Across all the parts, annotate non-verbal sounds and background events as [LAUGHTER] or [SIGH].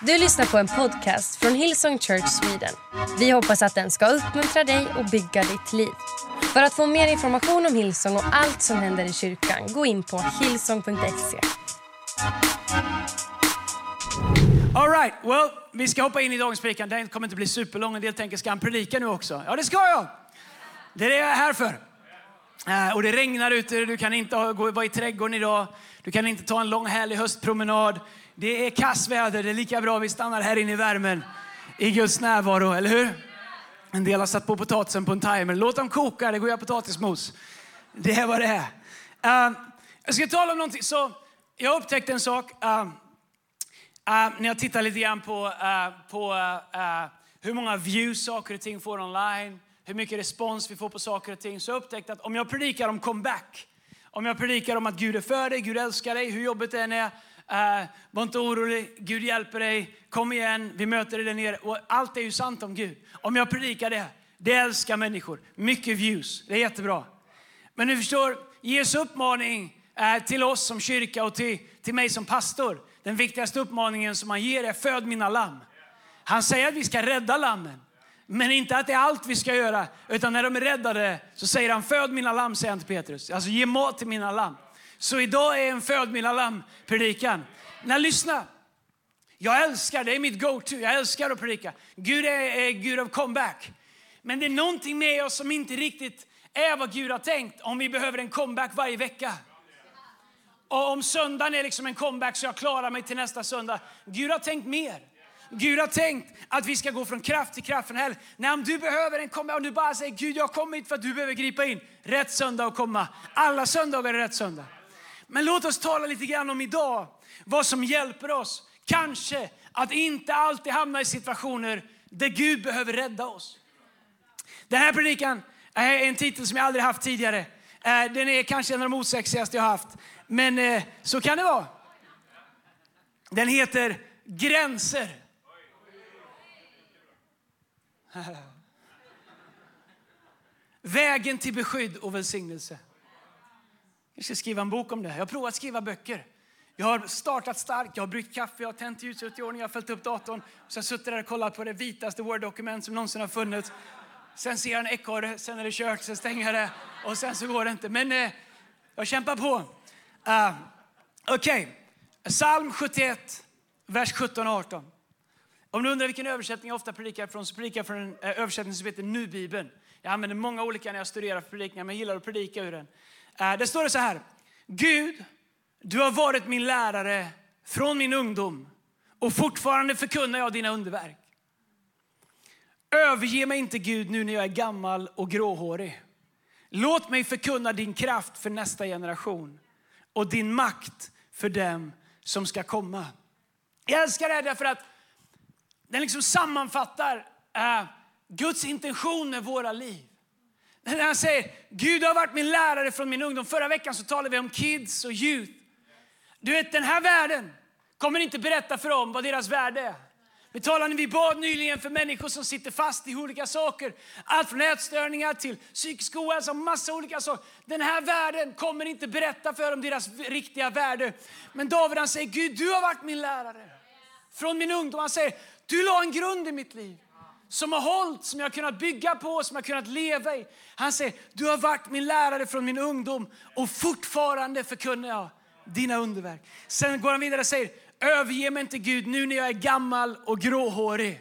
Du lyssnar på en podcast från Hillsong Church Sweden. Vi hoppas att den ska uppmuntra dig och bygga ditt liv. För att få mer information om Hillsong och allt som händer i kyrkan, gå in på hillsong.se. All right, well, vi ska hoppa in i dagens predikan. Den kommer inte bli superlång. En del tänker, ska han predika nu också? Ja, det ska jag. Det är det jag är här för. Eh, och det regnar ute, du kan inte gå, vara i trädgården idag. Du kan inte ta en lång härlig höstpromenad. Det är kassväder, det är lika bra vi stannar här inne i värmen i Guds närvaro, eller hur? En del har satt på potatisen på en timer. Låt dem koka, det går jag potatismos. Det är vad det är. Uh, jag ska tala om någonting. Så jag upptäckte en sak. uh, uh, när jag tittar lite grann på, eh, på eh, hur många views saker och ting får online, hur mycket respons vi får på saker och ting, så jag upptäckte att om jag predikar om comeback, om jag predikar om att Gud är för dig, Gud älskar dig, hur jobbigt det än är, Uh, var inte orolig, Gud hjälper dig, kom igen, vi möter dig där nere. Och allt är ju sant om Gud. Om jag predikar det, det älskar människor. Mycket views, det är jättebra. Men du förstår, Jesu uppmaning uh, till oss som kyrka och till, till mig som pastor, den viktigaste uppmaningen som han ger är föd mina lamm. Han säger att vi ska rädda lammen. Men inte att det är allt vi ska göra, utan när de är räddade så säger han föd mina lamm, säger han till Petrus. Alltså ge mat till mina lamm. Så idag är en föd mina lamm predikan. När lyssna. Jag älskar, det är mitt go-to, jag älskar att predika. Gud är, är Gud av comeback. Men det är någonting med oss som inte riktigt är vad Gud har tänkt om vi behöver en comeback varje vecka. Och om söndagen är liksom en comeback så jag klarar mig till nästa söndag. Gud har tänkt mer. Gud har tänkt att vi ska gå från kraft till kraft från helg. Nej, om du behöver en comeback, om du bara säger Gud jag har kommit för att du behöver gripa in. Rätt söndag att komma. Alla söndagar är rätt söndag. Men låt oss tala lite grann om idag. Vad som hjälper oss. Kanske att inte alltid hamna i situationer där Gud behöver rädda oss. Den här predikan är en titel som jag aldrig haft tidigare. Eh, den är kanske en av de osexigaste jag haft. Men eh, så kan det vara. Den heter Gränser. [LAUGHS] Vägen till beskydd och välsignelse. Jag ska skriva en bok om det. Jag har provat skriva böcker. Jag har startat starkt, jag har bryggt kaffe, jag har tänt ljuset i ordning, jag har följt upp datorn. Så jag suttit där och kollat på det vitaste Word-dokument som någonsin har funnits. Sen ser jag en ekorre, sen är det kört, sen stänger jag det och sen så går det inte. Men eh, jag kämpar på. Uh, Okej, psalm 71, vers 17 och 18. Om du undrar vilken översättning jag ofta predikar från så predikar jag från en eh, översättning som heter Nu-bibeln. Jag använder många olika när jag studerar för predikningar, men jag gillar att predika ur den. Där Det står det så här. Gud, du har varit min lärare från min ungdom och fortfarande förkunnar jag dina underverk. Överge mig inte Gud nu när jag är gammal och gråhårig. Låt mig förkunna din kraft för nästa generation och din makt för dem som ska komma. Jag älskar det här därför att den liksom sammanfattar eh, Guds intention med våra liv. När han säger, Gud har varit min lärare från min ungdom. Förra veckan så talade vi om kids och youth. Du vet, den här världen kommer inte berätta för dem vad deras värde är. Vi talade vi bad nyligen för människor som sitter fast i olika saker. Allt från ätstörningar till psykisk ohälsa, och massa olika saker. Den här världen kommer inte berätta för dem deras riktiga värde. Men David han säger, Gud du har varit min lärare. Från min ungdom. Han säger, du la en grund i mitt liv. Som har hållit, som jag har kunnat bygga på, som jag har kunnat leva i. Han säger, du har varit min lärare från min ungdom och fortfarande förkunnar jag dina underverk. Sen går han vidare och säger, överge mig inte Gud nu när jag är gammal och gråhårig.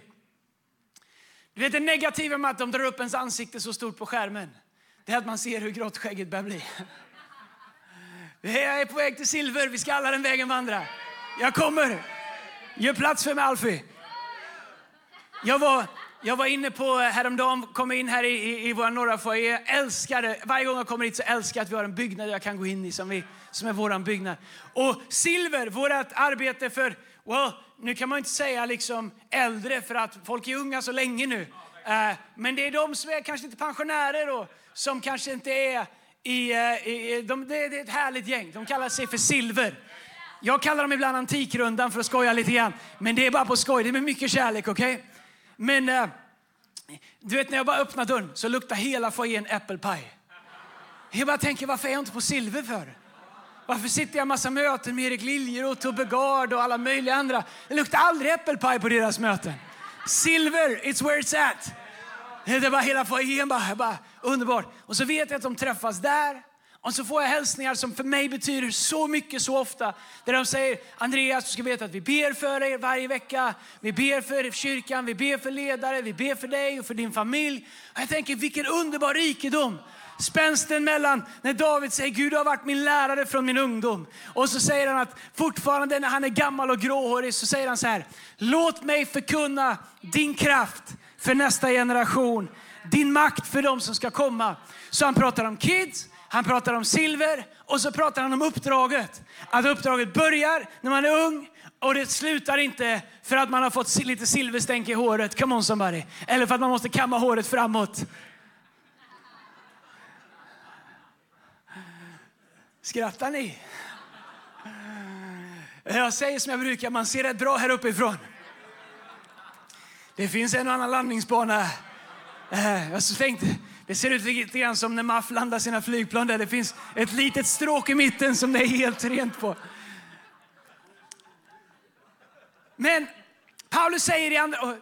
Du vet det negativa med att de drar upp ens ansikte så stort på skärmen. Det är att man ser hur grått skägget börjar bli. Jag är på väg till silver, vi ska alla den vägen vandra. Jag kommer. Gör plats för mig Alfie. Jag var, jag var inne på eh, häromdagen, kom in här i, i, i vår norra foyer. Jag älskar det. Varje gång jag kommer hit så älskar jag att vi har en byggnad jag kan gå in i som, vi, som är vår byggnad. Och silver, vårt arbete för, well, nu kan man inte säga liksom äldre för att folk är unga så länge nu. Uh, men det är de som är kanske inte pensionärer och som kanske inte är i, uh, i de, det, det är ett härligt gäng. De kallar sig för silver. Jag kallar dem ibland Antikrundan för att skoja lite grann. Men det är bara på skoj, det är med mycket kärlek, okej? Okay? Men eh, du vet när jag bara öppnar dörren så luktar hela foajén äppelpaj. Jag bara tänker, varför är jag inte på silver för? Varför sitter jag i massa möten med Erik Liljeroth, Tobbe Gard och alla möjliga andra? Det luktar aldrig äppelpaj på deras möten. Silver, it's where it's at. Det var hela foajén, bara, bara underbart. Och så vet jag att de träffas där. Och så får jag hälsningar som för mig betyder så mycket så ofta. Där de säger, Andreas du ska veta att vi ber för dig varje vecka. Vi ber för kyrkan, vi ber för ledare, vi ber för dig och för din familj. Och jag tänker vilken underbar rikedom. Spänsten mellan när David säger Gud har varit min lärare från min ungdom. Och så säger han att fortfarande när han är gammal och gråhårig så säger han så här. Låt mig förkunna din kraft för nästa generation. Din makt för dem som ska komma. Så han pratar om kids, han pratar om silver och så pratar han om uppdraget. Att uppdraget börjar när man är ung och det slutar inte för att man har fått lite silverstänk i håret. Come on somebody. Eller för att man måste kamma håret framåt. Skrattar ni? Jag säger som jag brukar, man ser rätt bra här uppifrån. Det finns en och annan landningsbana. Eh, jag tänkte, det ser ut lite grann som när MAF landar sina flygplan där det finns ett litet stråk i mitten som det är helt rent på. Men Paulus säger i andra, oh,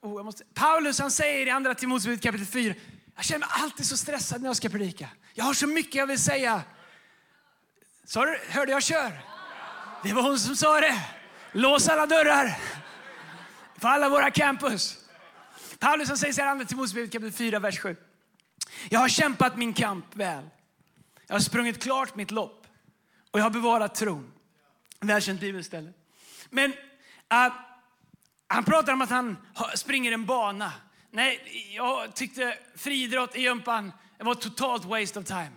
oh jag måste, Paulus han säger i andra Timoteusbrevet kapitel 4, jag känner mig alltid så stressad när jag ska predika. Jag har så mycket jag vill säga. Så hörde jag kör? Det var hon som sa det. Lås alla dörrar på alla våra campus. Paulus han säger så här, andra Timoteusbrevet kapitel 4, vers 7. Jag har kämpat min kamp väl. Jag har sprungit klart mitt lopp och jag har bevarat tron. Välkänt bibelställe. Men uh, han pratar om att han springer en bana. Nej, jag tyckte friidrott i jumpan var totalt waste of time.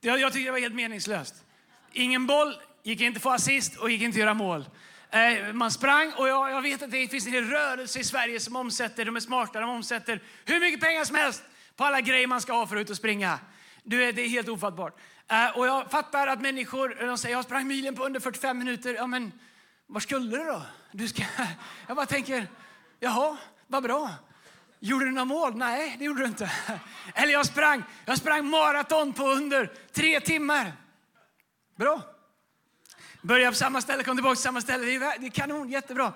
Jag, jag tyckte det var helt meningslöst. Ingen boll, gick inte få assist och gick inte göra mål. Eh, man sprang och jag, jag, vet att det finns en rörelse i Sverige som omsätter, de är smarta, de omsätter hur mycket pengar som helst på alla grejer man ska ha för att ut och springa. Du vet, det är helt ofattbart. Eh, och jag fattar att människor eh, de säger jag sprang milen på under 45 minuter. Ja, men var skulle du då? Du ska, [LAUGHS] jag bara tänker, jaha, vad bra. Gjorde du några mål? Nej, det gjorde du inte. [LAUGHS] Eller jag sprang, jag sprang maraton på under tre timmar. Bra. Börja på samma ställe, kom tillbaka till samma ställe. Det är kanon, jättebra.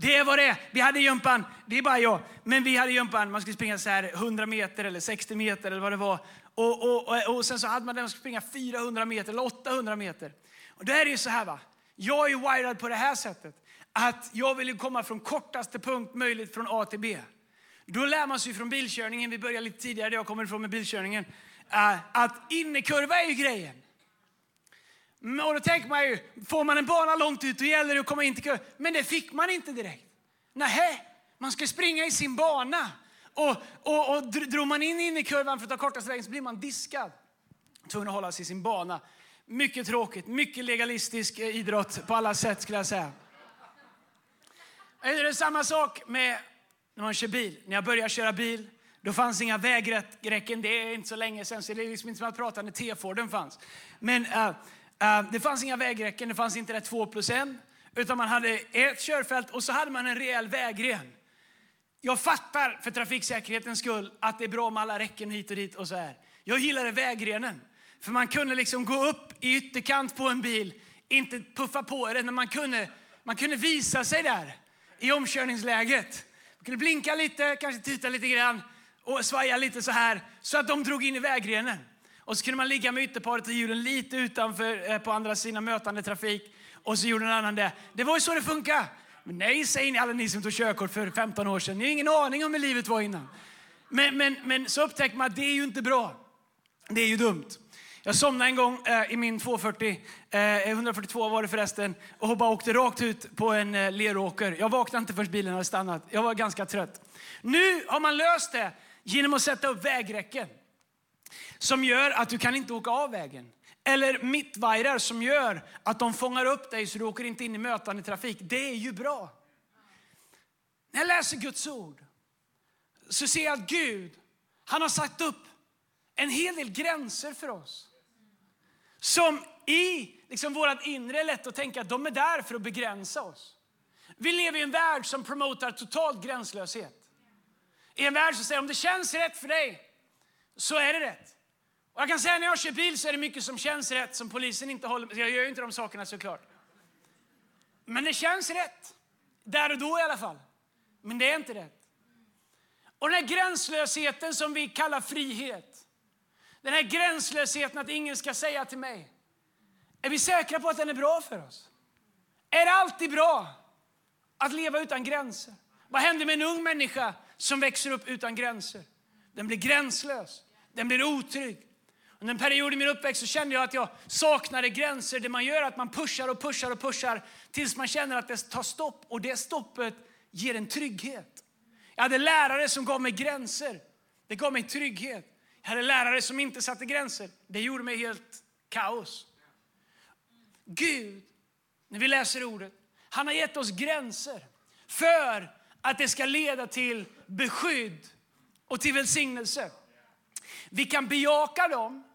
Det var det. Vi hade jumpan, det är bara jag, men vi hade jumpan. Man skulle springa så här 100 meter eller 60 meter eller vad det var. Och, och, och, och sen så hade man den man skulle springa 400 meter eller 800 meter. Och det är ju så här va. Jag är ju wired på det här sättet. Att jag vill komma från kortaste punkt möjligt från A till B. Då lär man sig från bilkörningen, vi börjar lite tidigare där jag kommer ifrån med bilkörningen. Eh, att innekurva är ju grejen. Mm, och då tänker man ju, får man en bana långt ut då gäller det att komma in till kö. Men det fick man inte direkt. Nej, man ska springa i sin bana. Och, och, och drog man in, in i kurvan för att ta kortaste vägen så blir man diskad. Tvungen att hålla sig i sin bana. Mycket tråkigt, mycket legalistisk eh, idrott på alla sätt skulle jag säga. Är det samma sak med när man kör bil? När jag började köra bil, då fanns inga vägräcken. Det är inte så länge sedan, så det är liksom inte som att prata när T-Forden fanns. Men uh, Eh, det fanns inga vägräcken, det fanns inte det 2 plus 1. Utan man hade ett körfält och så hade man en rejäl vägren. Jag fattar för trafiksäkerhetens skull att det är bra med alla räcken hit och dit och så här. Jag gillade vägrenen. För man kunde liksom gå upp i ytterkant på en bil, inte puffa på den, men man kunde, man kunde visa sig där i omkörningsläget. Man kunde blinka lite, kanske titta lite grann och svaja lite så här så att de drog in i vägrenen. Och så kunde man ligga med ytterparet och hjulen lite utanför eh, på andra sidan mötande trafik. Och så gjorde en annan det. Det var ju så det funkar. Men nej, säger ni alla ni som tog körkort för 15 år sedan. Ni har ingen aning om hur livet var innan. Men, men, men så upptäckte man att det är ju inte bra. Det är ju dumt. Jag somnade en gång eh, i min 240, eh, 142 var det förresten, och bara åkte rakt ut på en eh, leråker. Jag vaknade inte förrän bilen hade stannat. Jag var ganska trött. Nu har man löst det genom att sätta upp vägräcken som gör att du kan inte åka av vägen. Eller mittvajrar som gör att de fångar upp dig så du åker inte in i mötande trafik. Det är ju bra. När jag läser Guds ord så ser jag att Gud, han har satt upp en hel del gränser för oss. Som i liksom vårt inre är lätt att tänka att de är där för att begränsa oss. Vi lever i en värld som promotar total gränslöshet. I en värld som säger om det känns rätt för dig så är det rätt. Och jag kan säga när jag kör bil så är det mycket som känns rätt som polisen inte håller Jag gör ju inte de sakerna såklart. Men det känns rätt. Där och då i alla fall. Men det är inte rätt. Och den här gränslösheten som vi kallar frihet. Den här gränslösheten att ingen ska säga till mig. Är vi säkra på att den är bra för oss? Är det alltid bra att leva utan gränser? Vad händer med en ung människa som växer upp utan gränser? Den blir gränslös. Den blir otrygg. Under en period i min uppväxt så kände jag att jag saknade gränser. Det man gör är att man pushar och pushar och pushar tills man känner att det tar stopp. Och det stoppet ger en trygghet. Jag hade lärare som gav mig gränser. Det gav mig trygghet. Jag hade lärare som inte satte gränser. Det gjorde mig helt kaos. Gud, när vi läser ordet, han har gett oss gränser för att det ska leda till beskydd och till välsignelse. Vi kan bejaka dem,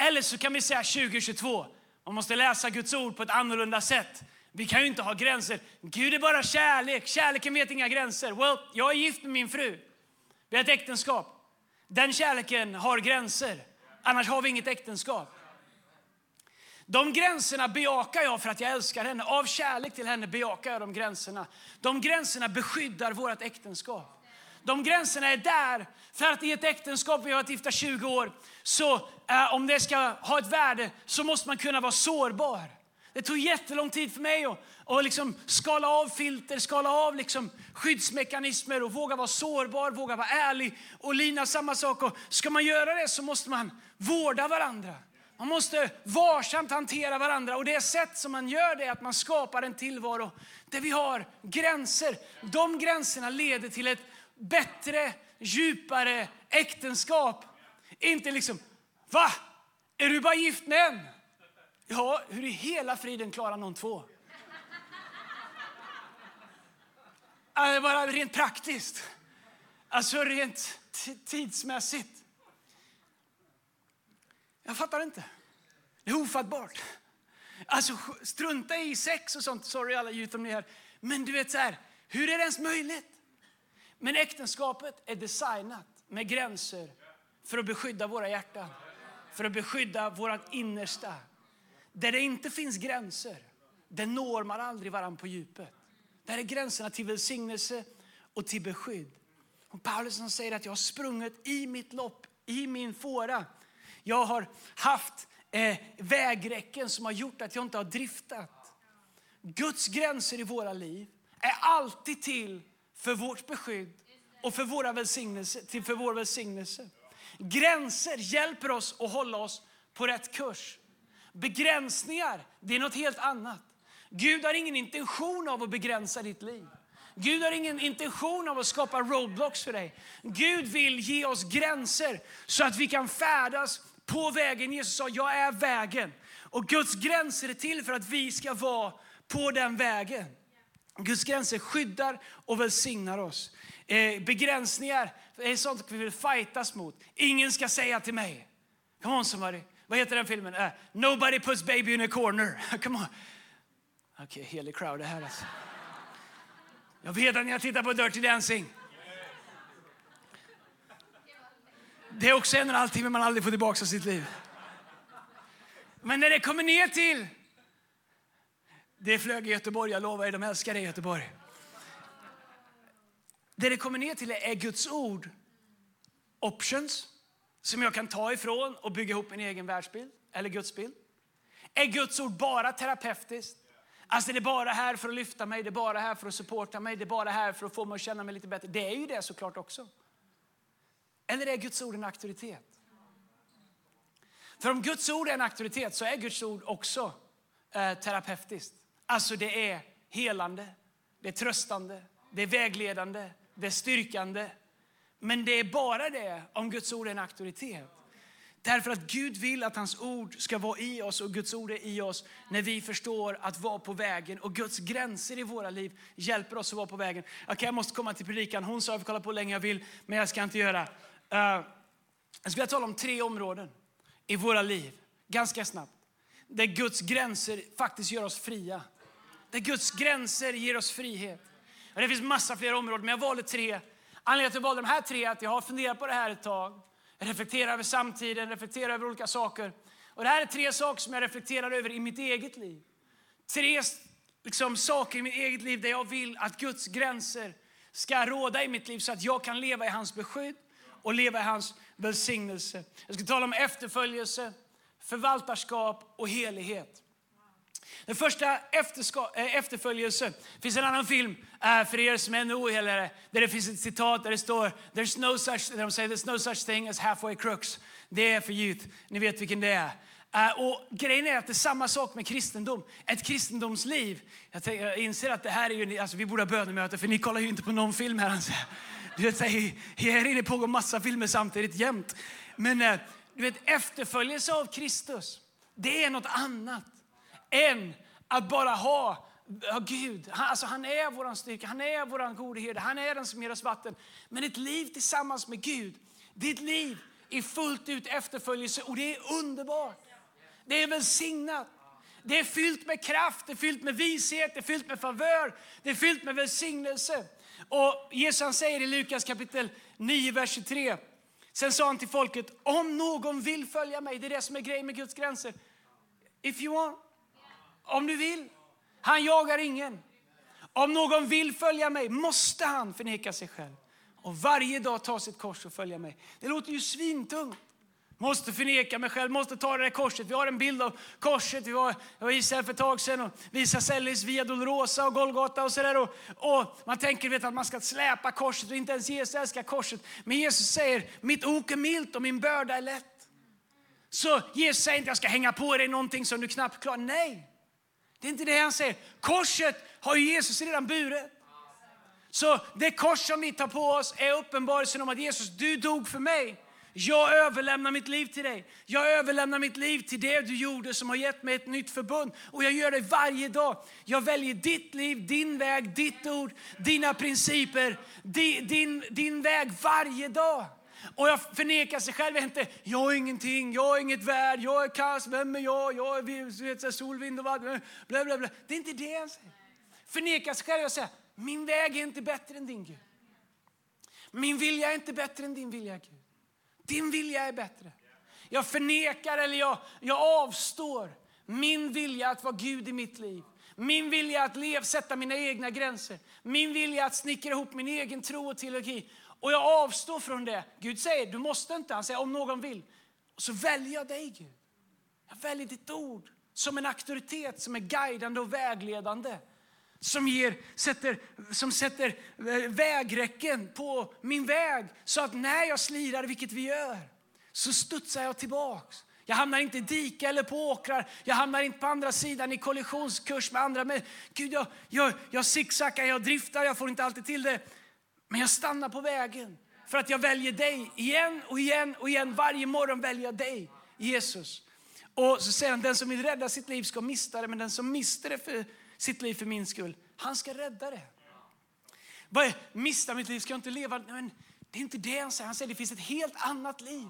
eller så kan vi säga 2022, man måste läsa Guds ord på ett annorlunda sätt. Vi kan ju inte ha gränser. Gud är bara kärlek. Kärleken vet inga gränser. Well, jag är gift med min fru. Vi har ett äktenskap. Den kärleken har gränser. Annars har vi inget äktenskap. De gränserna bejakar jag för att jag älskar henne. Av kärlek till henne bejakar jag de gränserna. De gränserna beskyddar vårt äktenskap. De gränserna är där för att i ett äktenskap, vi har varit gifta 20 år, så eh, om det ska ha ett värde så måste man kunna vara sårbar. Det tog jättelång tid för mig att, att liksom skala av filter, skala av liksom skyddsmekanismer och våga vara sårbar, våga vara ärlig. Och Lina samma sak. Och ska man göra det så måste man vårda varandra. Man måste varsamt hantera varandra och det sätt som man gör det är att man skapar en tillvaro där vi har gränser. De gränserna leder till ett bättre, djupare äktenskap. Inte liksom, va? Är du bara gift med en? Ja, hur i hela friden klarar någon två? Alltså, bara rent praktiskt. Alltså rent tidsmässigt. Jag fattar inte. Det är ofattbart. Alltså strunta i sex och sånt. Sorry alla utom ni här. Men du vet så här, hur är det ens möjligt? Men äktenskapet är designat med gränser för att beskydda våra hjärtan. För att beskydda vårt innersta. Där det inte finns gränser, där når man aldrig varandra på djupet. Där är gränserna till välsignelse och till beskydd. Och Paulus säger att jag har sprungit i mitt lopp, i min fåra. Jag har haft eh, vägräcken som har gjort att jag inte har driftat. Guds gränser i våra liv är alltid till för vårt beskydd och för, våra välsignelse, till för vår välsignelse. Gränser hjälper oss att hålla oss på rätt kurs. Begränsningar, det är något helt annat. Gud har ingen intention av att begränsa ditt liv. Gud har ingen intention av att skapa roadblocks för dig. Gud vill ge oss gränser så att vi kan färdas på vägen. Jesus sa, jag är vägen. Och Guds gränser är till för att vi ska vara på den vägen. Guds gränser skyddar och välsignar oss. Eh, begränsningar är sånt vi vill fightas mot. Ingen ska säga till mig. Come on somebody. Vad heter den filmen? Uh, Nobody puts baby in a corner. [LAUGHS] Come on. Okej, okay, helig crowd det här alltså. Jag vet att ni har tittat på Dirty Dancing. Det är också en och en halv timme man aldrig får tillbaka av sitt liv. Men när det kommer ner till... Det flög i Göteborg, jag lovar er, de älskar det i Göteborg. Det det kommer ner till är Guds ord. Options som jag kan ta ifrån och bygga ihop min egen världsbild eller Guds bild. Är Guds ord bara terapeutiskt? Alltså det är bara här för att lyfta mig, det är bara här för att supporta mig, det är bara här för att få mig att känna mig lite bättre. Det är ju det såklart också. Eller är Guds ord en auktoritet? För om Guds ord är en auktoritet så är Guds ord också eh, terapeutiskt. Alltså det är helande, det är tröstande, det är vägledande, det är styrkande, men det är bara det om Guds ord är en auktoritet. Därför att Gud vill att hans ord ska vara i oss och Guds ord är i oss när vi förstår att vara på vägen. Och Guds gränser i våra liv hjälper oss att vara på vägen. Okay, jag måste komma till predikan. Hon sa att jag får kolla på hur länge jag vill, men jag ska inte göra. Uh, jag skulle vilja tala om tre områden i våra liv, ganska snabbt. Där Guds gränser faktiskt gör oss fria. Där Guds gränser ger oss frihet. Och det finns massa fler områden, men jag valde tre Anledningen till att jag valde de här tre är att jag har funderat på det här ett tag. reflektera över samtiden, reflekterar över olika saker. Och det här är tre saker som jag reflekterar över i mitt eget liv. Tre liksom, saker i mitt eget liv där jag vill att Guds gränser ska råda i mitt liv så att jag kan leva i hans beskydd och leva i hans välsignelse. Jag ska tala om efterföljelse, förvaltarskap och helighet. Den första eh, efterföljelse. Det finns en annan film är för er som är ännu ohelare där det finns ett citat där det står There's no such, de säger, There's no such thing as halfway crooks. Det är för youth. Ni vet vilken det är. Uh, och grejen är att det är samma sak med kristendom. Ett kristendomsliv. Jag, tänker, jag inser att det här är ju, alltså vi borde ha bönemöte för ni kollar ju inte på någon film här. Alltså. Du vet, här inne pågår massa filmer samtidigt jämt. Men uh, du vet, efterföljelse av Kristus, det är något annat än att bara ha Ja, Gud, han, alltså han är vår styrka, han är vår gode herde, han är den som ger oss vatten. Men ett liv tillsammans med Gud, ditt liv i fullt ut efterföljelse och det är underbart. Det är välsignat. Det är fyllt med kraft, det är fyllt med vishet, det är fyllt med favör, det är fyllt med välsignelse. Och Jesus säger i Lukas kapitel 9, vers 23. Sen sa han till folket, om någon vill följa mig, det är det som är grejen med Guds gränser. If you want, om du vill. Han jagar ingen. Om någon vill följa mig måste han förneka sig själv och varje dag ta sitt kors och följa mig. Det låter ju svintungt. Måste förneka mig själv, måste ta det där korset. Vi har en bild av korset. Vi var, jag var i Israel för ett tag sedan och visade Sellis via Dolorosa och Golgata och sådär. Och, och, man tänker vet, att man ska släpa korset och inte ens Jesus älskar korset. Men Jesus säger, mitt ok är milt och min börda är lätt. Så Jesus säger inte, jag ska hänga på dig någonting som du knappt klarar. Nej, det är inte det han säger. Korset har Jesus redan burit. Så det kors som vi tar på oss är uppenbarelsen om att Jesus, du dog för mig. Jag överlämnar mitt liv till dig. Jag överlämnar mitt liv till det du gjorde som har gett mig ett nytt förbund. Och jag gör det varje dag. Jag väljer ditt liv, din väg, ditt ord, dina principer, din, din, din väg varje dag. Och jag förnekar sig själv Jag är, inte. Jag är ingenting, jag är inget värd, jag är kass, vem är jag? Jag är vet, sol, vind och vatten. Bla, bla, bla. Det är inte det jag säger. Förneka sig själv och säga, min väg är inte bättre än din Gud. Min vilja är inte bättre än din vilja Gud. Din vilja är bättre. Jag förnekar eller jag, jag avstår min vilja att vara Gud i mitt liv. Min vilja att lev, sätta mina egna gränser. Min vilja att snickra ihop min egen tro och teologi. Och jag avstår från det. Gud säger, du måste inte. Han säger, om någon vill. Och så väljer jag dig Gud. Jag väljer ditt ord som en auktoritet som är guidande och vägledande. Som, ger, sätter, som sätter eh, vägräcken på min väg så att när jag slirar, vilket vi gör, så studsar jag tillbaks. Jag hamnar inte i dike eller på åkrar. Jag hamnar inte på andra sidan i kollisionskurs med andra. Men Gud, jag, jag, jag zigzaggar, jag driftar, jag får inte alltid till det. Men jag stannar på vägen för att jag väljer dig igen och igen och igen. Varje morgon väljer jag dig, Jesus. Och så säger han, den som vill rädda sitt liv ska mista det, men den som mister det för sitt liv för min skull, han ska rädda det. Vad är, mista mitt liv, ska jag inte leva? Men det är inte det han säger. Han säger det finns ett helt annat liv.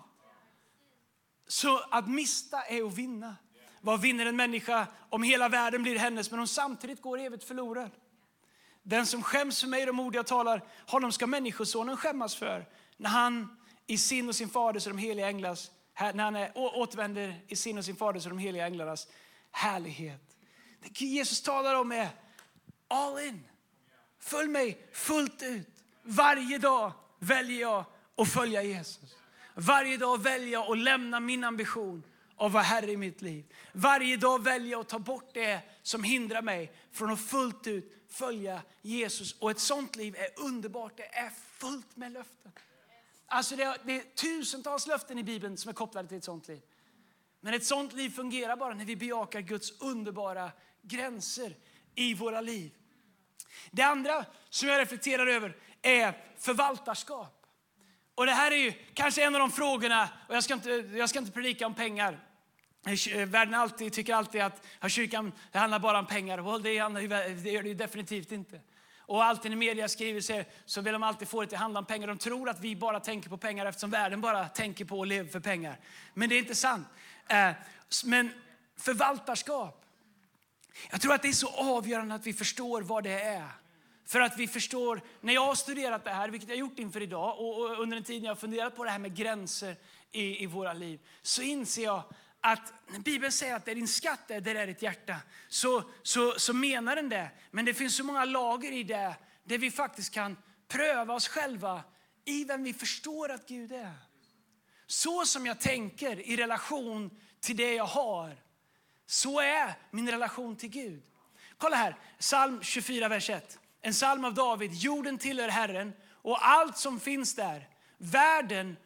Så att mista är att vinna. Vad vinner en människa om hela världen blir hennes men hon samtidigt går evigt förlorad? Den som skäms för mig, de ord jag talar, honom ska Människosonen skämmas för när han i sin och sin faders och de heliga änglars, när han är, återvänder i sin och sin faders och de heliga änglarnas härlighet. Det Jesus talar om är all in. Följ mig fullt ut. Varje dag väljer jag att följa Jesus. Varje dag väljer jag att lämna min ambition att vara Herre i mitt liv. Varje dag väljer jag att ta bort det som hindrar mig från att fullt ut följa Jesus. Och ett sånt liv är underbart. Det är fullt med löften. Alltså det är, det är tusentals löften i Bibeln som är kopplade till ett sånt liv. Men ett sånt liv fungerar bara när vi bejakar Guds underbara gränser i våra liv. Det andra som jag reflekterar över är förvaltarskap. Och det här är ju kanske en av de frågorna, och jag ska inte, jag ska inte predika om pengar. Eh, eh, världen alltid, tycker alltid att kyrkan det handlar bara om pengar. Och det, det gör det definitivt inte. Och alltid när media skriver så, så vill de alltid få det till att handla om pengar. De tror att vi bara tänker på pengar eftersom världen bara tänker på och lever för pengar. Men det är inte sant. Eh, men förvaltarskap. Jag tror att det är så avgörande att vi förstår vad det är. För att vi förstår, när jag har studerat det här, vilket jag gjort inför idag och under den tid jag har funderat på det här med gränser i, i våra liv så inser jag att när Bibeln säger att det är din skatt är, där är ditt hjärta, så, så, så menar den det. Men det finns så många lager i det, där vi faktiskt kan pröva oss själva i vem vi förstår att Gud är. Så som jag tänker i relation till det jag har, så är min relation till Gud. Kolla här, psalm 24, vers 1. En psalm av David. Jorden tillhör Herren och allt som finns där, världen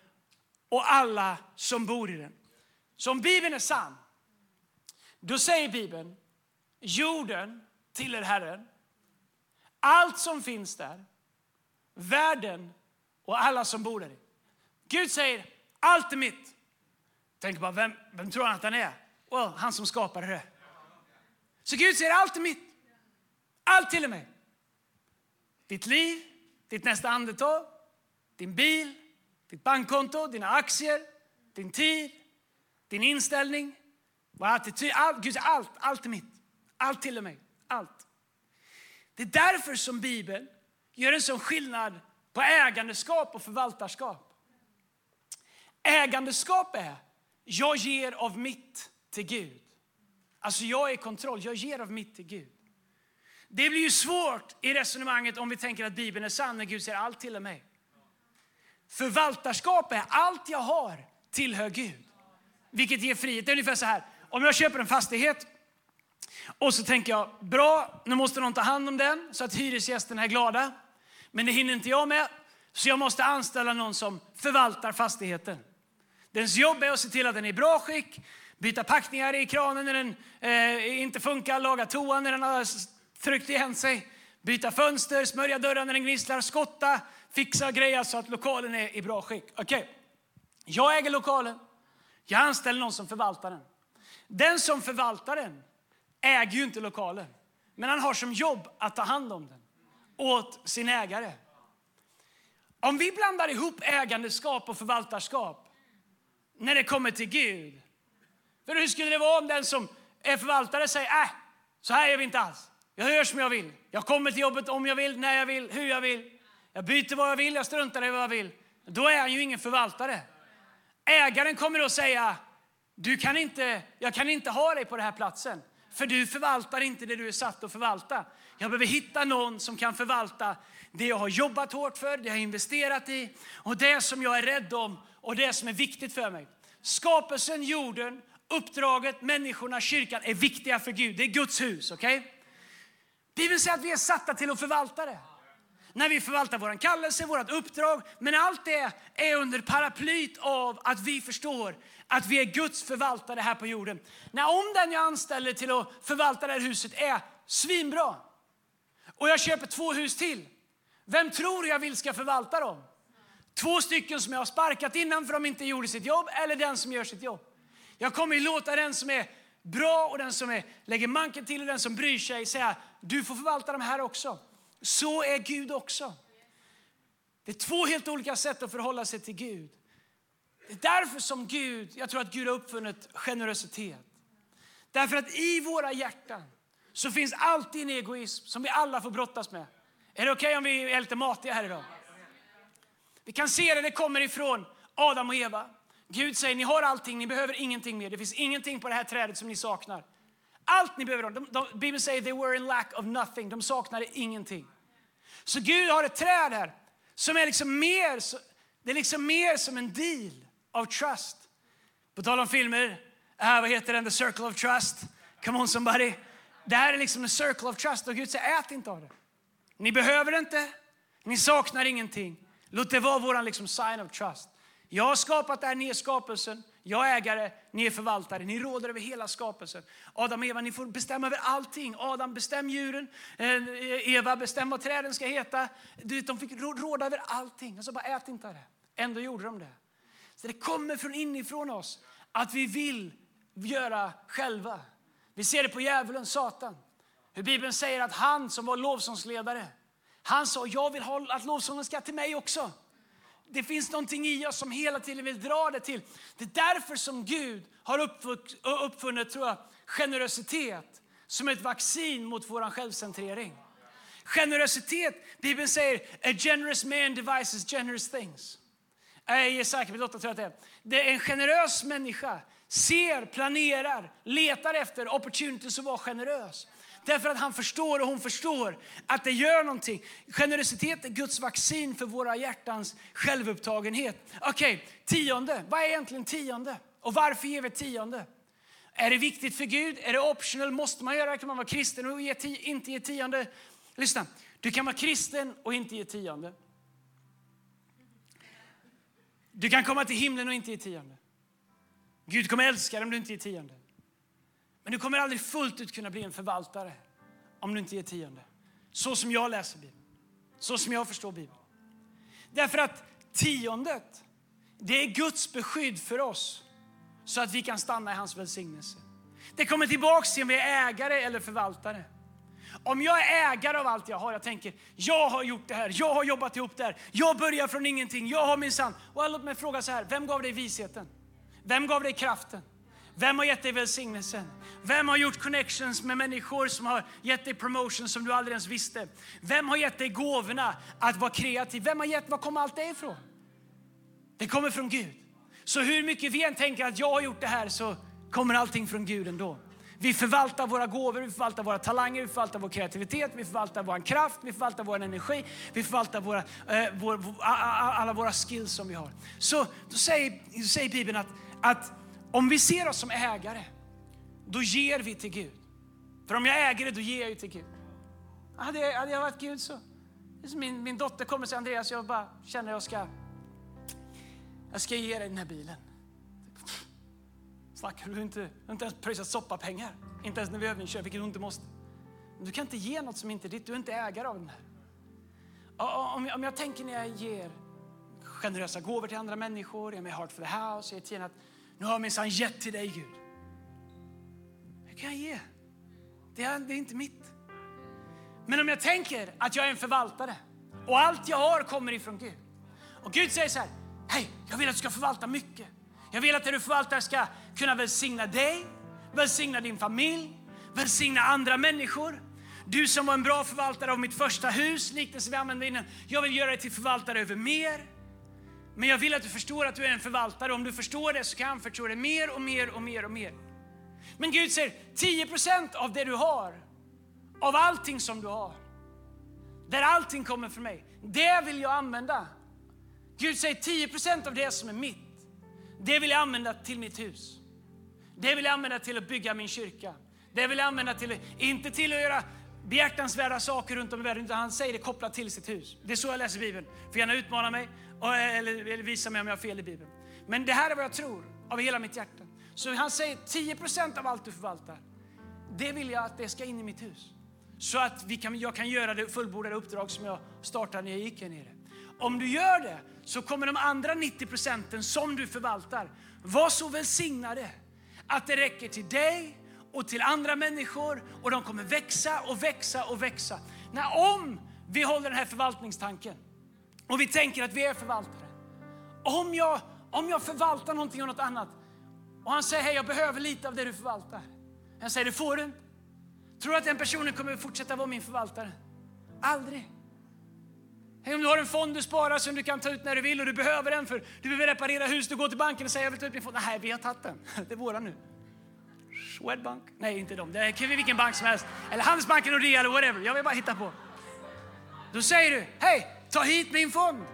och alla som bor i den. Så om Bibeln är sann, då säger Bibeln jorden tillhör Herren. Allt som finns där, världen och alla som bor där. Gud säger allt är mitt. Tänk bara, vem, vem tror han att han är? Well, han som skapade det. Så Gud säger allt är mitt. Allt till och med. Ditt liv, ditt nästa andetag, din bil, ditt bankkonto, dina aktier, din tid, din inställning, vår attityd. All, Gud säger allt, allt är mitt. Allt till och med. Allt. Det är därför som Bibeln gör en sån skillnad på ägandeskap och förvaltarskap. Ägandeskap är, jag ger av mitt till Gud. Alltså jag är i kontroll, jag ger av mitt till Gud. Det blir ju svårt i resonemanget om vi tänker att Bibeln är sann när Gud säger allt till mig. Förvaltarskap är allt jag har tillhör Gud. Vilket ger frihet. Det är ungefär så här, om jag köper en fastighet och så tänker jag, bra, nu måste någon ta hand om den så att hyresgästerna är glada. Men det hinner inte jag med, så jag måste anställa någon som förvaltar fastigheten. Dens jobb är att se till att den är i bra skick, byta packningar i kranen när den eh, inte funkar, laga toan när den har tryckt igen sig, byta fönster, smörja dörrar när den gnisslar, skotta, fixa och greja så att lokalen är i bra skick. Okej, okay. jag äger lokalen. Jag anställer någon som förvaltar den. Den som förvaltar den äger ju inte lokalen, men han har som jobb att ta hand om den åt sin ägare. Om vi blandar ihop ägandeskap och förvaltarskap när det kommer till Gud. För hur skulle det vara om den som är förvaltare säger, äh, så här gör vi inte alls. Jag gör som jag vill. Jag kommer till jobbet om jag vill, när jag vill, hur jag vill. Jag byter vad jag vill, jag struntar i vad jag vill. Då är han ju ingen förvaltare. Ägaren kommer då säga, du kan inte, jag kan inte ha dig på den här platsen. För du förvaltar inte det du är satt att förvalta. Jag behöver hitta någon som kan förvalta det jag har jobbat hårt för, det jag har investerat i och det som jag är rädd om och det som är viktigt för mig. Skapelsen, jorden, uppdraget, människorna, kyrkan är viktiga för Gud. Det är Guds hus. okej? Okay? Bibeln säger att vi är satta till att förvalta det. När vi förvaltar vår kallelse, vårt uppdrag. Men allt det är under paraplyt av att vi förstår att vi är Guds förvaltare här på jorden. När om den jag anställer till att förvalta det här huset är svinbra och jag köper två hus till. Vem tror jag vill ska förvalta dem? Två stycken som jag har sparkat innan för de inte gjorde sitt jobb eller den som gör sitt jobb. Jag kommer låta den som är bra och den som är, lägger manken till och den som bryr sig säga du får förvalta de här också. Så är Gud också. Det är två helt olika sätt att förhålla sig till Gud. Det är därför som Gud, jag tror att Gud har uppfunnit generositet. Därför att i våra hjärtan så finns alltid en egoism som vi alla får brottas med. Är det okej okay om vi är lite matiga här idag? Vi kan se det, det kommer ifrån Adam och Eva. Gud säger, ni har allting, ni behöver ingenting mer. Det finns ingenting på det här trädet som ni saknar. Allt ni behöver. De, de, Bibeln säger, they were in lack of nothing. De saknade ingenting. Så Gud har ett träd här som är liksom mer, det är liksom mer som en deal of trust. På tal om filmer, äh, vad heter den? The Circle of Trust. Come on somebody. Det här är liksom the circle of trust och Gud säger ät inte av det. Ni behöver det inte, ni saknar ingenting. Låt det vara vår liksom sign of trust. Jag har skapat det här, ni är skapelsen. Jag är ägare, ni är förvaltare. Ni råder över hela skapelsen. Adam och Eva, ni får bestämma över allting. Adam, bestäm djuren. Eh, Eva, bestäm vad träden ska heta. De fick råda över allting. Och så bara, ät inte av det. Ändå gjorde de det. Så det kommer från inifrån oss att vi vill göra själva. Vi ser det på djävulen, Satan. Hur Bibeln säger att han som var lovsångsledare, han sa jag vill att lovsången ska till mig också. Det finns någonting i oss som hela tiden vill dra det till. Det är därför som Gud har uppfunnit tror jag, generositet som ett vaccin mot vår självcentrering. Generositet, Bibeln säger a generous man devises generous things. Jag är säker tror att det är. Det är en generös människa. Ser, planerar, letar efter opportunities att vara generös. Därför att han förstår och hon förstår att det gör någonting. Generositet är Guds vaccin för våra hjärtans självupptagenhet. Okej, okay, tionde. Vad är egentligen tionde? Och varför ger vi tionde? Är det viktigt för Gud? Är det optional? Måste man göra det? Kan man vara kristen och ge inte ge tionde? Lyssna, du kan vara kristen och inte ge tionde. Du kan komma till himlen och inte ge tionde. Gud kommer älska dig om du inte ger tionde. Men du kommer aldrig fullt ut kunna bli en förvaltare om du inte ger tionde. Så som jag läser Bibeln. Så som jag förstår Bibeln. Därför att tiondet, det är Guds beskydd för oss så att vi kan stanna i hans välsignelse. Det kommer tillbaks till om vi är ägare eller förvaltare. Om jag är ägare av allt jag har, jag tänker jag har gjort det här, jag har jobbat ihop det här, jag börjar från ingenting, jag har min sann. Och låt mig fråga så här, vem gav dig visheten? Vem gav dig kraften? Vem har gett dig välsignelsen? Vem har gjort connections med människor som har gett dig promotion som du aldrig ens visste? Vem har gett dig gåvorna att vara kreativ? Vem har gett, var kommer allt det ifrån? Det kommer från Gud. Så hur mycket vi än tänker att jag har gjort det här så kommer allting från Gud ändå. Vi förvaltar våra gåvor, vi förvaltar våra talanger, vi förvaltar vår kreativitet, vi förvaltar vår kraft, vi förvaltar vår energi, vi förvaltar våra, eh, vår, alla våra skills som vi har. Så då säger, då säger Bibeln att, att om vi ser oss som ägare, då ger vi till Gud. För om jag äger det, då ger jag ju till Gud. Hade jag, hade jag varit Gud så... Min, min dotter kommer till Andreas jag bara känner att jag ska, jag ska ge dig den här bilen. Snackar du inte, du har inte ens pröjsat soppapengar. Inte ens när vi övningskör, vilket du inte måste. Men du kan inte ge något som inte är ditt, du är inte ägare av den här. Om jag, om jag tänker när jag ger generösa gåvor till andra människor, jag är med Heart for the House, jag är att nu har jag minsann gett till dig Gud. Hur kan jag ge? Det är, det är inte mitt. Men om jag tänker att jag är en förvaltare och allt jag har kommer ifrån Gud. Och Gud säger så här, hej, jag vill att du ska förvalta mycket. Jag vill att det du förvaltar ska kunna välsigna dig, välsigna din familj, välsigna andra människor. Du som var en bra förvaltare av mitt första hus, liknelsen vi använde innan. Jag vill göra dig till förvaltare över mer. Men jag vill att du förstår att du är en förvaltare. Om du förstår det så kan jag anförtro dig mer och mer och mer och mer. Men Gud säger 10% av det du har, av allting som du har, där allting kommer från mig, det vill jag använda. Gud säger 10% av det som är mitt, det vill jag använda till mitt hus. Det vill jag använda till att bygga min kyrka. Det vill jag använda till, inte till att göra behjärtansvärda saker runt om i världen, utan han säger det kopplat till sitt hus. Det är så jag läser Bibeln. Får gärna utmana mig eller, eller visa mig om jag har fel i Bibeln. Men det här är vad jag tror av hela mitt hjärta. Så han säger 10 procent av allt du förvaltar, det vill jag att det ska in i mitt hus. Så att vi kan, jag kan göra det fullbordade uppdrag som jag startade när jag gick här nere. Om du gör det så kommer de andra 90 procenten som du förvaltar vara så välsignade att det räcker till dig och till andra människor och de kommer växa och växa och växa. När om vi håller den här förvaltningstanken och vi tänker att vi är förvaltare. Om jag, om jag förvaltar någonting av något annat och han säger hej jag behöver lite av det du förvaltar. Jag säger det får du inte. Tror du att den personen kommer fortsätta vara min förvaltare? Aldrig. Hej, om du har en fond du sparar som du kan ta ut när du vill och du behöver den för du behöver reparera hus, du går till banken och säger jag vill ta ut min fond. Nej, vi har tagit den. [LAUGHS] Det är våran nu. Swedbank? Nej, inte dem. Det är vilken bank som helst. Eller Handelsbanken, Nordea eller whatever. Jag vill bara hitta på. Då säger du, hej, ta hit min fond.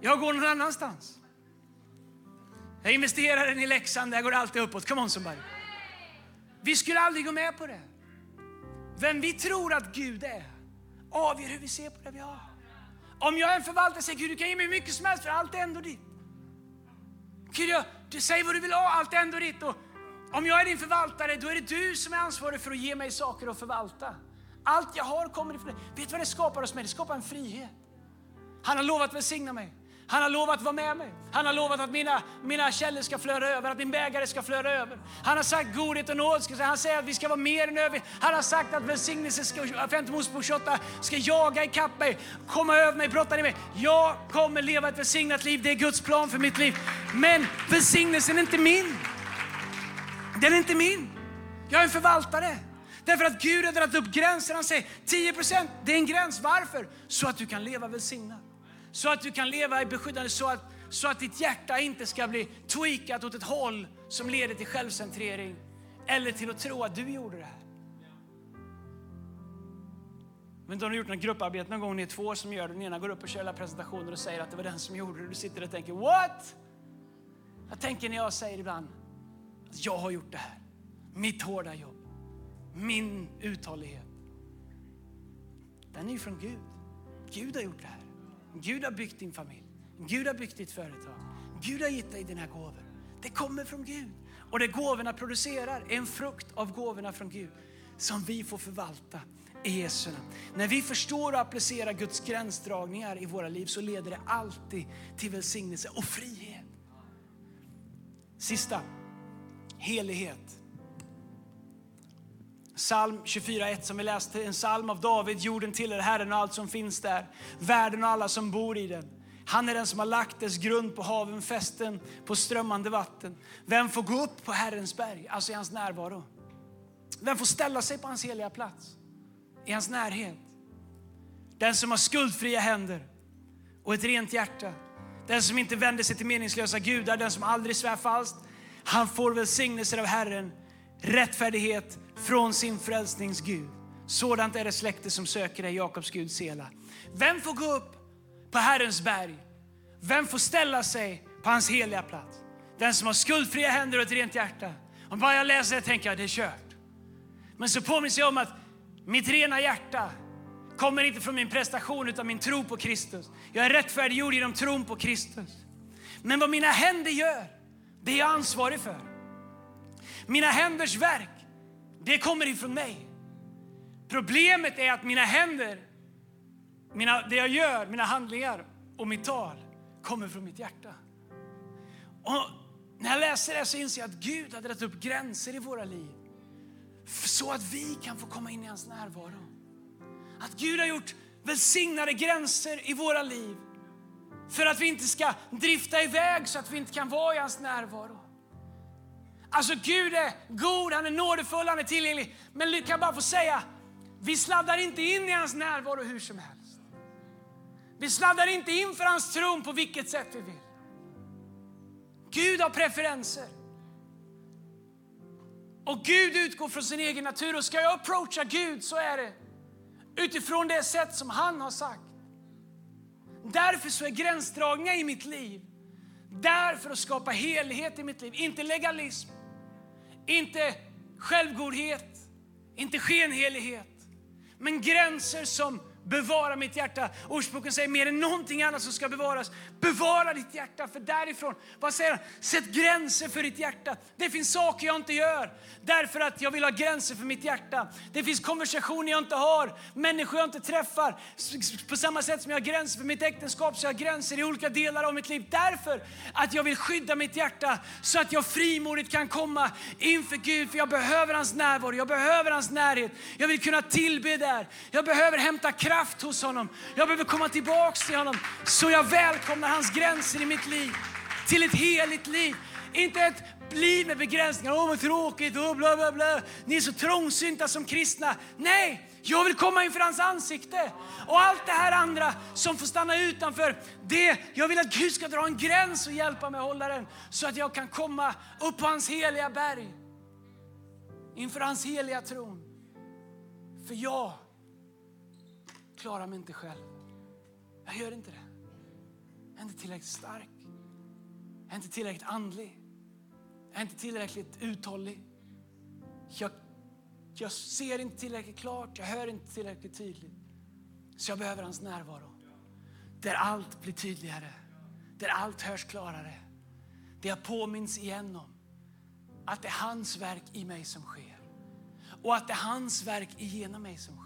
Jag går någon annanstans. Jag investerar den i Leksand, där går det alltid uppåt. Come on somebody. Vi skulle aldrig gå med på det. Vem vi tror att Gud är avgör hur vi ser på det vi har. Om jag är en förvaltare säger Gud, du kan ge mig mycket som helst för allt är ändå ditt. Gud, jag, du säger vad du vill ha, allt är ändå ditt. Och om jag är din förvaltare, då är det du som är ansvarig för att ge mig saker att förvalta. Allt jag har kommer ifrån dig. Vet du vad det skapar hos mig? Det skapar en frihet. Han har lovat välsigna mig. Han har lovat att vara med mig. Han har lovat att mina, mina källor ska flöda över, att min bägare ska flöda över. Han har sagt godhet och nåd. Han säger att vi ska vara mer än över. Han har sagt att välsignelse, ska, 5 Mosebok 28, ska jaga ikapp mig, komma över mig, brotta ner mig. Jag kommer leva ett välsignat liv. Det är Guds plan för mitt liv. Men välsignelsen är inte min. Den är inte min. Jag är en förvaltare. Därför att Gud har dragit upp gränser. Han säger 10 procent, det är en gräns. Varför? Så att du kan leva välsignat. Så att du kan leva i beskyddande, så att, så att ditt hjärta inte ska bli tweakat åt ett håll som leder till självcentrering eller till att tro att du gjorde det här. Men de har gjort något grupparbete någon gång, ni är två som gör det. Den ena går upp och kör alla presentationer och säger att det var den som gjorde det. Du sitter och tänker, what? Jag tänker när jag säger ibland att jag har gjort det här. Mitt hårda jobb, min uthållighet. Den är ju från Gud. Gud har gjort det här. Gud har byggt din familj. Gud har byggt ditt företag. Gud har gett dig dina gåvor. Det kommer från Gud. Och det gåvorna producerar är en frukt av gåvorna från Gud som vi får förvalta i Jesu namn. När vi förstår och applicerar Guds gränsdragningar i våra liv så leder det alltid till välsignelse och frihet. Sista, helighet. Psalm 24.1 som vi läste, en psalm av David. Jorden tillhör Herren och allt som finns där. Världen och alla som bor i den. Han är den som har lagt dess grund på haven, fästen på strömmande vatten. Vem får gå upp på Herrens berg, alltså i hans närvaro? Vem får ställa sig på hans heliga plats? I hans närhet. Den som har skuldfria händer och ett rent hjärta. Den som inte vänder sig till meningslösa gudar, den som aldrig svär falskt. Han får välsignelser av Herren, rättfärdighet från sin frälsnings Gud. Sådant är det släkte som söker dig, Jakobs Gud Sela. Vem får gå upp på Herrens berg? Vem får ställa sig på hans heliga plats? Den som har skuldfria händer och ett rent hjärta. Om bara jag läser det tänker jag det är kört. Men så påminns jag om att mitt rena hjärta kommer inte från min prestation utan min tro på Kristus. Jag är rättfärdiggjord genom tron på Kristus. Men vad mina händer gör, det är jag ansvarig för. Mina händers verk, det kommer ifrån mig. Problemet är att mina händer, mina, det jag gör, mina handlingar och mitt tal kommer från mitt hjärta. Och när jag läser det så inser jag att Gud har dragit upp gränser i våra liv så att vi kan få komma in i hans närvaro. Att Gud har gjort välsignade gränser i våra liv för att vi inte ska drifta iväg så att vi inte kan vara i hans närvaro. Alltså Gud är god, han är nådefull, han är tillgänglig. Men vi kan bara få säga, vi sladdar inte in i hans närvaro hur som helst. Vi sladdar inte in för hans tron på vilket sätt vi vill. Gud har preferenser. Och Gud utgår från sin egen natur och ska jag approacha Gud så är det utifrån det sätt som han har sagt. Därför så är gränsdragningar i mitt liv därför att skapa helhet i mitt liv. Inte legalism, inte självgodhet, inte skenhelighet. Men gränser som Bevara mitt hjärta. Ordspråken säger mer än någonting annat som ska bevaras. Bevara ditt hjärta, för därifrån, vad säger han? Sätt gränser för ditt hjärta. Det finns saker jag inte gör därför att jag vill ha gränser för mitt hjärta. Det finns konversationer jag inte har, människor jag inte träffar. På samma sätt som jag har gränser för mitt äktenskap så jag har gränser i olika delar av mitt liv. Därför att jag vill skydda mitt hjärta så att jag frimodigt kan komma inför Gud. För jag behöver hans närvaro, jag behöver hans närhet. Jag vill kunna tillbe där. Jag behöver hämta kraft kraft hos honom. Jag behöver komma tillbaks till honom. Så jag välkomnar hans gränser i mitt liv. Till ett heligt liv. Inte ett liv med begränsningar. Åh, vad tråkigt. Oh, bla, bla, bla. Ni är så trångsynta som kristna. Nej, jag vill komma inför hans ansikte. Och allt det här andra som får stanna utanför, det, jag vill att Gud ska dra en gräns och hjälpa mig att hålla den. Så att jag kan komma upp på hans heliga berg. Inför hans heliga tron. För jag klarar mig inte själv. Jag gör inte det. Jag är inte tillräckligt stark. Jag är inte tillräckligt andlig. Jag är inte tillräckligt uthållig. Jag, jag ser inte tillräckligt klart, jag hör inte tillräckligt tydligt. Så jag behöver hans närvaro. Där allt blir tydligare, där allt hörs klarare. Där jag påminns igen om att det är hans verk i mig som sker. Och att det är hans verk igenom mig som sker.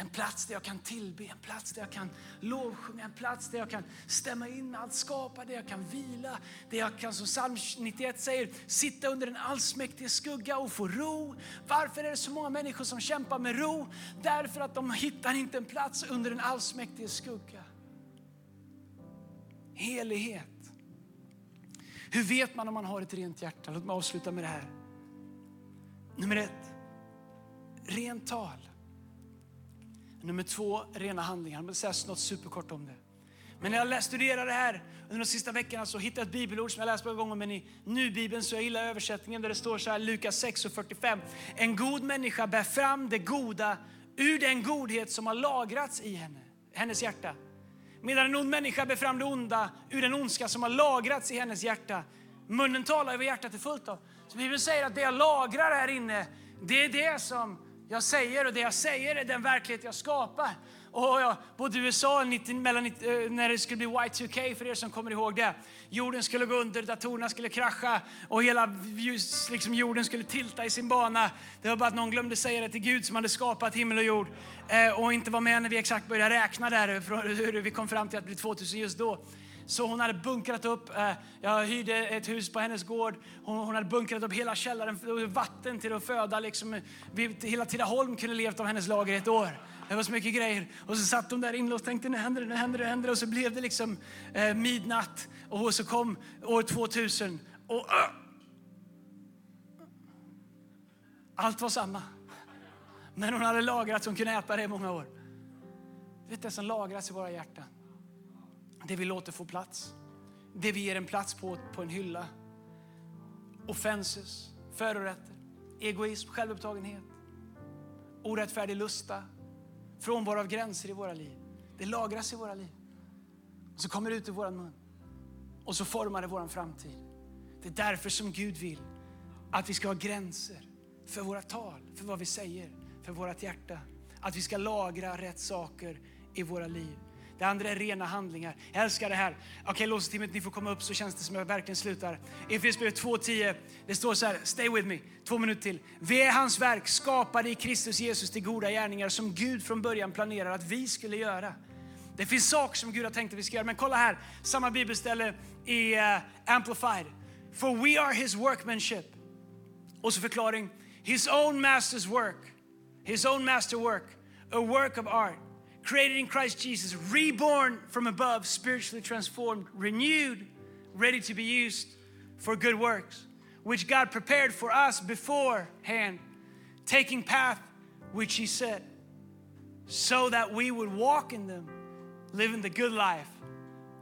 En plats där jag kan tillbe, en plats där jag kan lovsjunga, en plats där jag kan stämma in med allt skapat, där jag kan vila, där jag kan som psalm 91 säger, sitta under den allsmäktige skugga och få ro. Varför är det så många människor som kämpar med ro? Därför att de hittar inte en plats under den allsmäktige skugga. Helighet. Hur vet man om man har ett rent hjärta? Låt mig avsluta med det här. Nummer ett, rent tal. Nummer två, rena handlingar. Jag vill säga något superkort om det. Men när jag studerade det här under de sista veckorna så hittade jag ett bibelord som jag läst många gånger, men i nu-bibeln så jag gillar översättningen där det står så här, Lukas 6 och 45. En god människa bär fram det goda ur den godhet som har lagrats i henne, hennes hjärta. Medan en ond människa bär fram det onda ur den ondska som har lagrats i hennes hjärta. Munnen talar över hjärtat är fullt av. Så Bibeln säger att det jag lagrar här inne, det är det som jag säger och det jag säger är den verklighet jag skapar. Och jag bodde i USA 90, mellan, eh, när det skulle bli Y2K, för er som kommer ihåg det. Jorden skulle gå under, datorerna skulle krascha och hela liksom, jorden skulle tilta i sin bana. Det var bara att någon glömde säga det till Gud som hade skapat himmel och jord eh, och inte var med när vi exakt började räkna där, hur vi kom fram till att det blir 2000 just då. Så hon hade bunkrat upp, eh, jag hyrde ett hus på hennes gård. Hon, hon hade bunkrat upp hela källaren, eh, vatten till att föda. Liksom, eh, hela Tidaholm kunde levt av hennes lager ett år. Det var så mycket grejer. Och så satt de där inlåst och tänkte nu händer det, nu händer det, händer det. Och så blev det liksom eh, midnatt och så kom år 2000. Och uh, allt var samma. Men hon hade lagrat så hon kunde äta det i många år. Du vet det som lagras i våra hjärtan. Det vi låter få plats. Det vi ger en plats på, på en hylla. Offenses, förorätter, egoism, självupptagenhet, orättfärdig lusta, frånvaro av gränser i våra liv. Det lagras i våra liv. Och så kommer det ut ur vår mun. Och så formar det vår framtid. Det är därför som Gud vill att vi ska ha gränser för våra tal, för vad vi säger, för vårt hjärta. Att vi ska lagra rätt saker i våra liv. Det andra är rena handlingar. Jag älskar det här. Okej, okay, låtsasteamet, ni får komma upp så känns det som jag verkligen slutar. Efesierbrevet 2.10, det står så här, stay with me, två minuter till. Vi är hans verk, skapade i Kristus Jesus till goda gärningar som Gud från början planerade att vi skulle göra. Det finns saker som Gud har tänkt att vi ska göra, men kolla här, samma bibelställe i uh, Amplified. For we are his workmanship. Och så förklaring, his own master's work, his own masterwork, a work of art created in Christ Jesus, reborn from above, spiritually transformed, renewed, ready to be used for good works, which God prepared for us beforehand, taking path which He said, so that we would walk in them, living the good life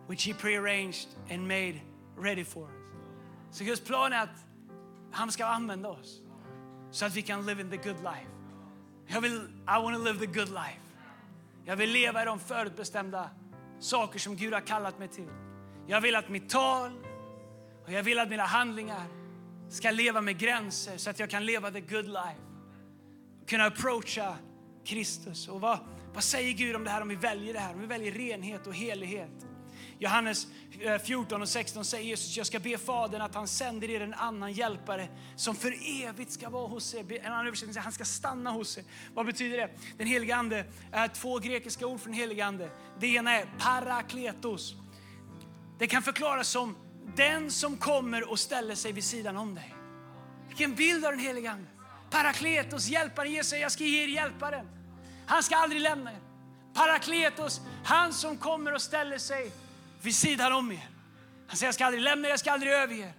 which He prearranged and made ready for us. Så Guds plan är att han ska använda oss så att vi kan live in the good life. Jag vill, I want to live the good life. Jag vill leva i de förutbestämda saker som Gud har kallat mig till. Jag vill att mitt tal och jag vill att mina handlingar ska leva med gränser så att jag kan leva the good life. Kunna approacha Kristus. Och vad, vad säger Gud om det här om vi väljer det här? Om vi väljer renhet och helighet. Johannes eh, 14 och 16 säger Jesus, jag ska be Fadern att han sänder er en annan hjälpare som för evigt ska vara hos er. En annan översättning säger han ska stanna hos er. Vad betyder det? Den helige Ande är två grekiska ord för den helige Ande. Det ena är parakletos. Det kan förklaras som den som kommer och ställer sig vid sidan om dig. Vilken bild av den helige Ande. Parakletos, hjälparen, Jesus jag ska ge er hjälparen. Han ska aldrig lämna er. Parakletos, han som kommer och ställer sig vid sidan om er. Han säger, jag ska aldrig lämna er, jag ska aldrig överge er.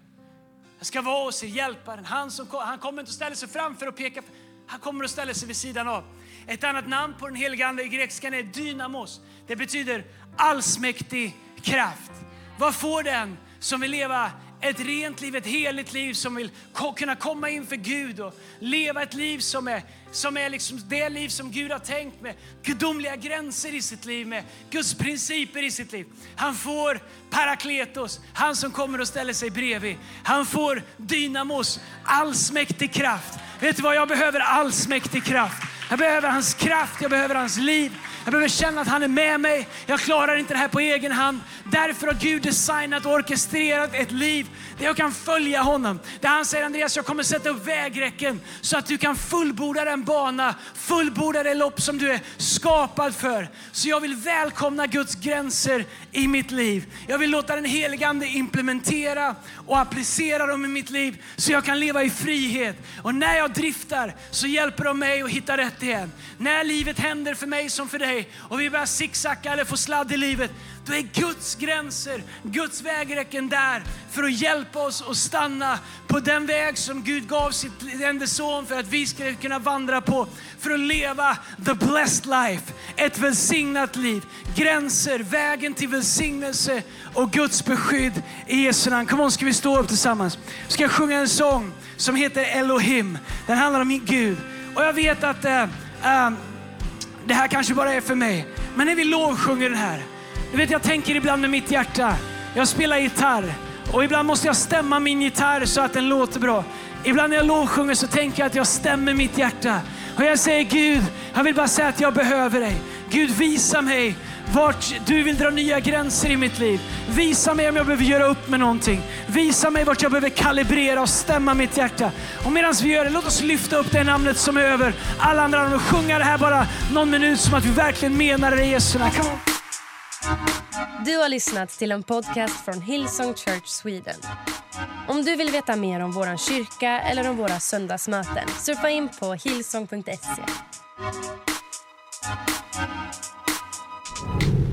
Jag ska vara hos er, hjälparen. Han, som, han kommer inte att ställa sig framför och peka, han kommer att ställa sig vid sidan av. Ett annat namn på den heliga Ande i grekiskan är dynamos. Det betyder allsmäktig kraft. Vad får den som vill leva ett rent liv, ett heligt liv som vill kunna komma inför Gud och leva ett liv som är, som är liksom det liv som Gud har tänkt med gudomliga gränser i sitt liv, med Guds principer i sitt liv. Han får parakletos, han som kommer och ställer sig bredvid. Han får dynamos, allsmäktig kraft. Vet du vad, jag behöver allsmäktig kraft. Jag behöver hans kraft, jag behöver hans liv. Jag behöver känna att han är med mig. Jag klarar inte det här på egen hand. Därför har Gud designat och orkestrerat ett liv där jag kan följa honom. Där han säger Andreas, jag kommer sätta upp vägräcken så att du kan fullborda den bana, fullborda det lopp som du är skapad för. Så jag vill välkomna Guds gränser i mitt liv. Jag vill låta den helige Ande implementera och applicera dem i mitt liv så jag kan leva i frihet. Och när jag driftar så hjälper de mig att hitta rätt igen. När livet händer för mig som för dig dig och vi börjar zigzacka eller få sladd i livet, då är Guds gränser, Guds vägräcken där för att hjälpa oss att stanna på den väg som Gud gav sitt enda son för att vi ska kunna vandra på. För att leva the blessed life, ett välsignat liv. Gränser, vägen till välsignelse och Guds beskydd i Jesu namn. Kom on, ska vi stå upp tillsammans? Ska jag sjunga en sång som heter Elohim. Den handlar om Gud. Och jag vet att äh, äh, det här kanske bara är för mig. Men när vi lovsjunger den här, du vet jag tänker ibland med mitt hjärta. Jag spelar gitarr och ibland måste jag stämma min gitarr så att den låter bra. Ibland när jag lovsjunger så tänker jag att jag stämmer mitt hjärta. Och jag säger Gud, jag vill bara säga att jag behöver dig. Gud visa mig vart du vill dra nya gränser i mitt liv. Visa mig om jag behöver göra upp med någonting. Visa mig vart jag behöver kalibrera och stämma mitt hjärta. Och medan vi gör det, låt oss lyfta upp det namnet som är över alla andra namn och sjunga det här bara någon minut som att vi verkligen menar det i Jesu namn. Du har lyssnat till en podcast från Hillsong Church Sweden. Om du vill veta mer om vår kyrka eller om våra söndagsmöten surfa in på hillsong.se. you